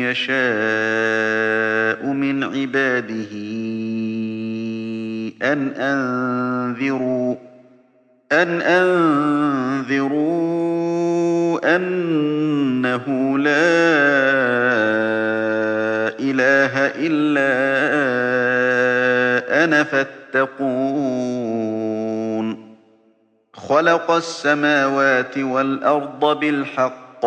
يشاء من عباده أن أنذروا أن أنذروا أنه لا إله إلا أنا فاتقون. خلق السماوات والأرض بالحق.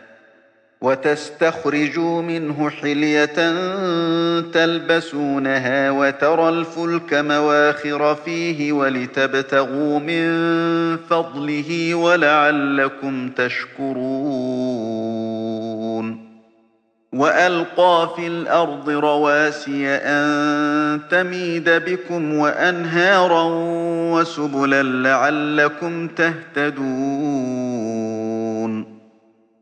وتستخرجوا منه حلية تلبسونها وترى الفلك مواخر فيه ولتبتغوا من فضله ولعلكم تشكرون. وألقى في الأرض رواسي أن تميد بكم وأنهارا وسبلا لعلكم تهتدون.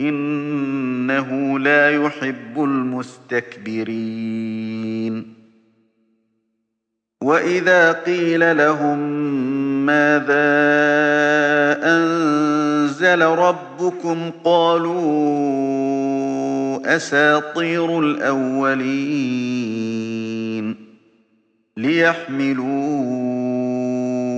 إنه لا يحب المستكبرين. وإذا قيل لهم ماذا أنزل ربكم قالوا أساطير الأولين ليحملوا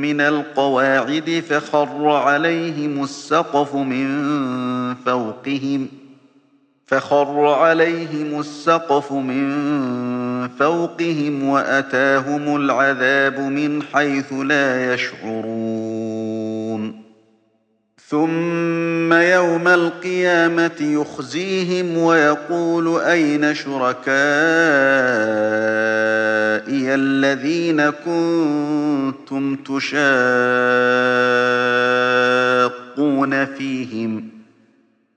من القواعد فخر عليهم السقف من فوقهم فخر عليهم السقف من فوقهم وأتاهم العذاب من حيث لا يشعرون. ثم يوم القيامة يخزيهم ويقول أين شركائي الذين كنتم تشاقون فيهم ۖ.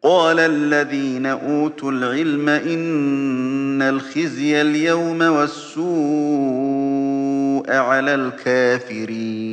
قال الذين أوتوا العلم إن الخزي اليوم والسوء على الكافرين.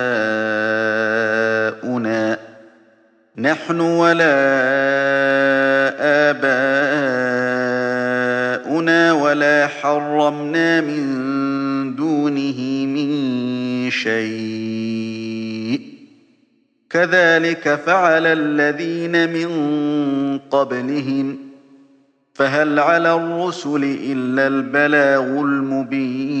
نحن ولا آباؤنا ولا حرمنا من دونه من شيء. كذلك فعل الذين من قبلهم. فهل على الرسل إلا البلاغ المبين؟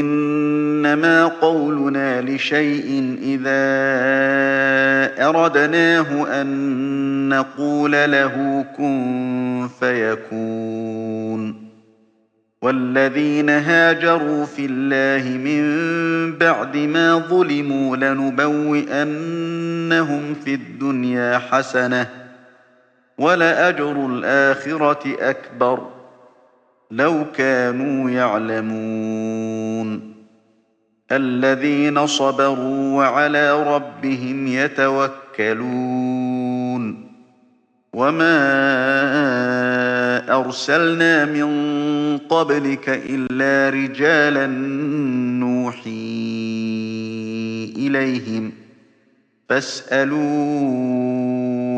إنما قولنا لشيء إذا أردناه أن نقول له كن فيكون. والذين هاجروا في الله من بعد ما ظلموا لنبوئنهم في الدنيا حسنة ولأجر الآخرة أكبر. لو كانوا يعلمون. الذين صبروا وعلى ربهم يتوكلون. وما أرسلنا من قبلك إلا رجالا نوحي إليهم. فاسألوا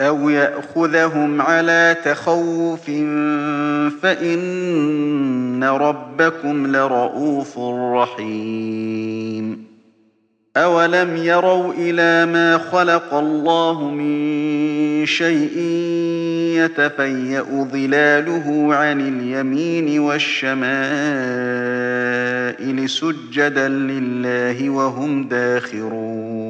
أو يأخذهم على تخوف فإن ربكم لرءوف رحيم أولم يروا إلى ما خلق الله من شيء يتفيأ ظلاله عن اليمين والشمائل سجدا لله وهم داخرون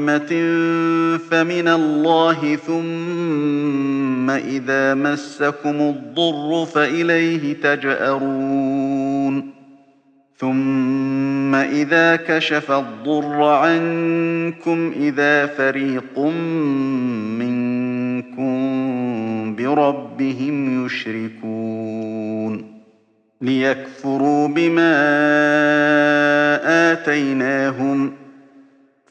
نعمة فمن الله ثم إذا مسكم الضر فإليه تجأرون ثم إذا كشف الضر عنكم إذا فريق منكم بربهم يشركون ليكفروا بما آتيناهم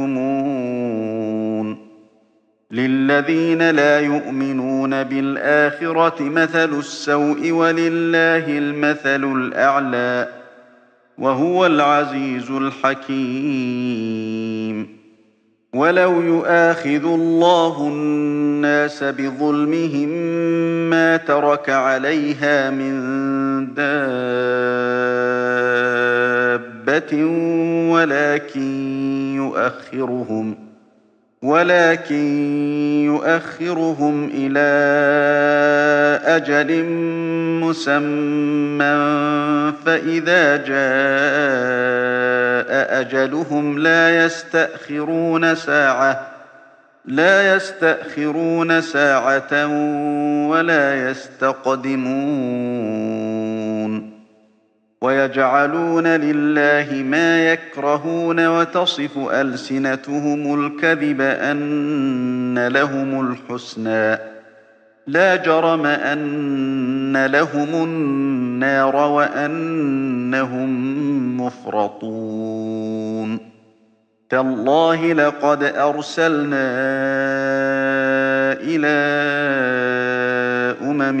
يحكمون. للذين لا يؤمنون بالآخرة مثل السوء ولله المثل الأعلى وهو العزيز الحكيم. ولو يؤاخذ الله الناس بظلمهم ما ترك عليها من دابة ولكن يؤخرهم ولكن يؤخرهم إلى أجل مسمى فإذا جاء أجلهم لا يستأخرون ساعة لا يستأخرون ساعة ولا يستقدمون ويجعلون لله ما يكرهون وتصف ألسنتهم الكذب أن لهم الحسنى. لا جرم أن لهم النار وأنهم مفرطون. تالله لقد أرسلنا إلى أمم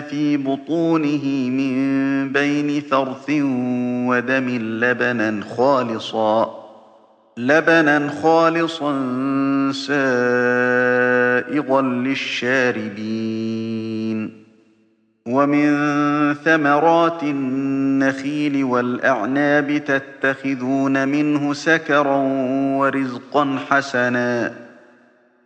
في بطونه من بين فرث ودم لبنا خالصا لبنا خالصا سائغا للشاربين. ومن ثمرات النخيل والأعناب تتخذون منه سكرا ورزقا حسنا.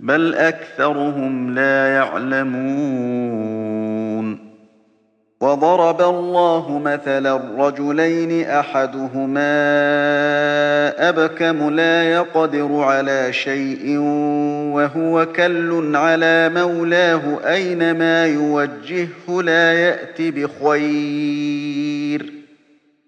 بل أكثرهم لا يعلمون. وضرب الله مثلا رجلين أحدهما أبكم لا يقدر على شيء وهو كل على مولاه أينما يوجهه لا يأت بخير.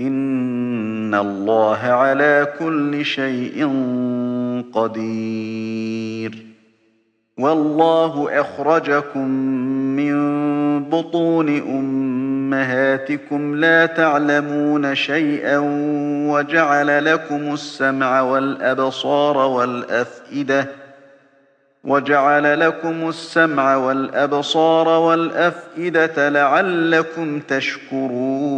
إن الله على كل شيء قدير. والله أخرجكم من بطون أمهاتكم لا تعلمون شيئا وجعل لكم السمع والأبصار والأفئدة وجعل لكم السمع والأبصار والأفئدة لعلكم تشكرون.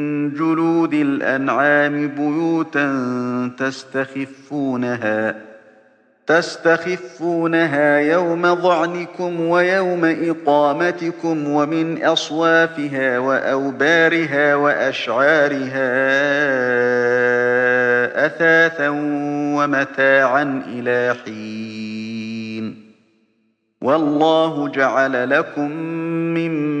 جلود الأنعام بيوتا تستخفونها تستخفونها يوم ظعنكم ويوم إقامتكم ومن أصوافها وأوبارها وأشعارها أثاثا ومتاعا إلى حين. والله جعل لكم مما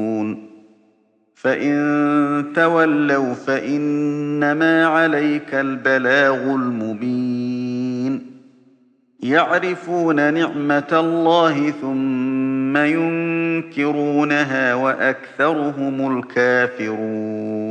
فإن تولوا فإنما عليك البلاغ المبين يعرفون نعمة الله ثم ينكرونها وأكثرهم الكافرون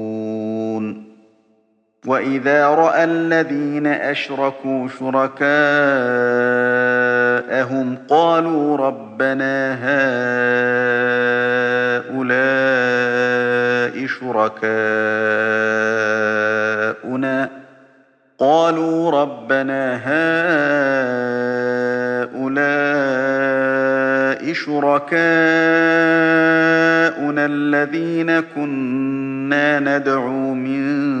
وإذا رأى الذين أشركوا شركاءهم قالوا ربنا هؤلاء شركاؤنا قالوا ربنا هؤلاء شركاؤنا الذين كنا ندعو من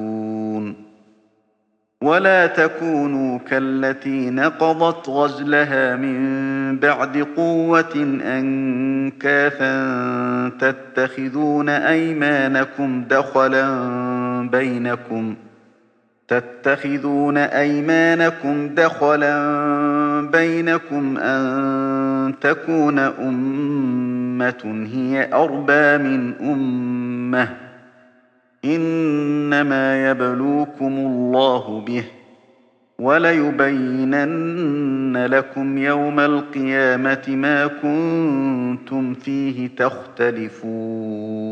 ولا تكونوا كالتي نقضت غزلها من بعد قوة أنكاثا تتخذون أيمانكم دخلا بينكم تتخذون أيمانكم دخلا بينكم أن تكون أمة هي أربى من أمة إنما يبلوكم الله به وليبينن لكم يوم القيامة ما كنتم فيه تختلفون.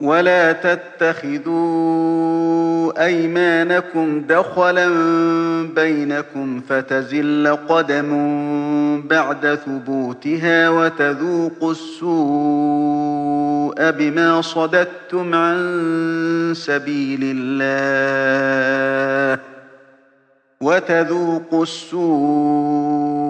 ولا تتخذوا أيمانكم دخلا بينكم فتزل قدم بعد ثبوتها وتذوقوا السوء بما صددتم عن سبيل الله وتذوقوا السوء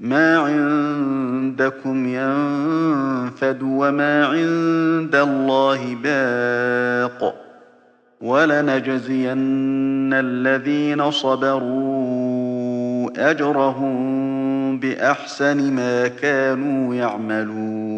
ما عندكم ينفد وما عند الله باق ولنجزين الذين صبروا أجرهم بأحسن ما كانوا يعملون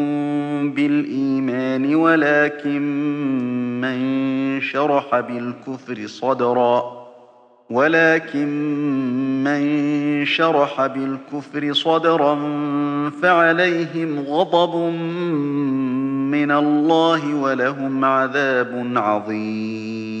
بالإيمان ولكن من شرح بالكفر صدرا. ولكن من شرح بالكفر صدرا فعليهم غضب من الله ولهم عذاب عظيم.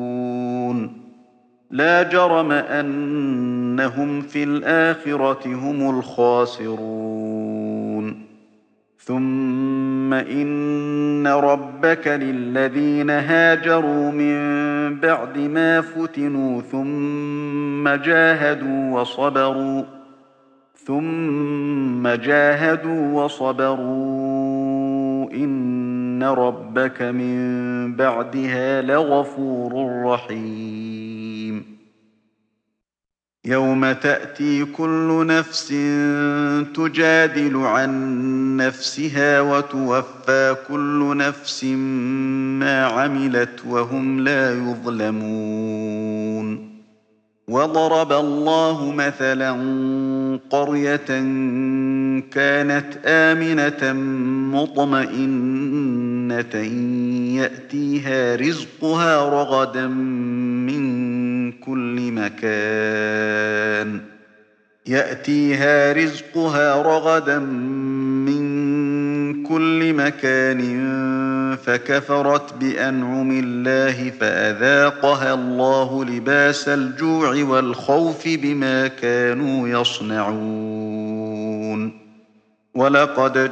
لا جرم أنهم في الآخرة هم الخاسرون. ثم إن ربك للذين هاجروا من بعد ما فتنوا ثم جاهدوا وصبروا ثم جاهدوا وصبروا. إن ربك من بعدها لغفور رحيم. يوم تأتي كل نفس تجادل عن نفسها وتوفى كل نفس ما عملت وهم لا يظلمون. وضرب الله مثلا قرية كانت آمنة مطمئنة يأتيها رزقها رغدا من كل مكان. يأتيها رزقها رغدا من كل مكان فكفرت بأنعم الله فأذاقها الله لباس الجوع والخوف بما كانوا يصنعون. ولقد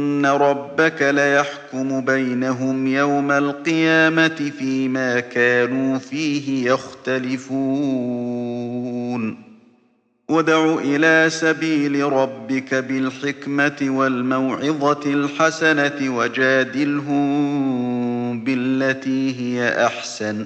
ربك ليحكم بينهم يوم القيامة فيما كانوا فيه يختلفون ادع إلى سبيل ربك بالحكمة والموعظة الحسنة وجادلهم بالتي هي أحسن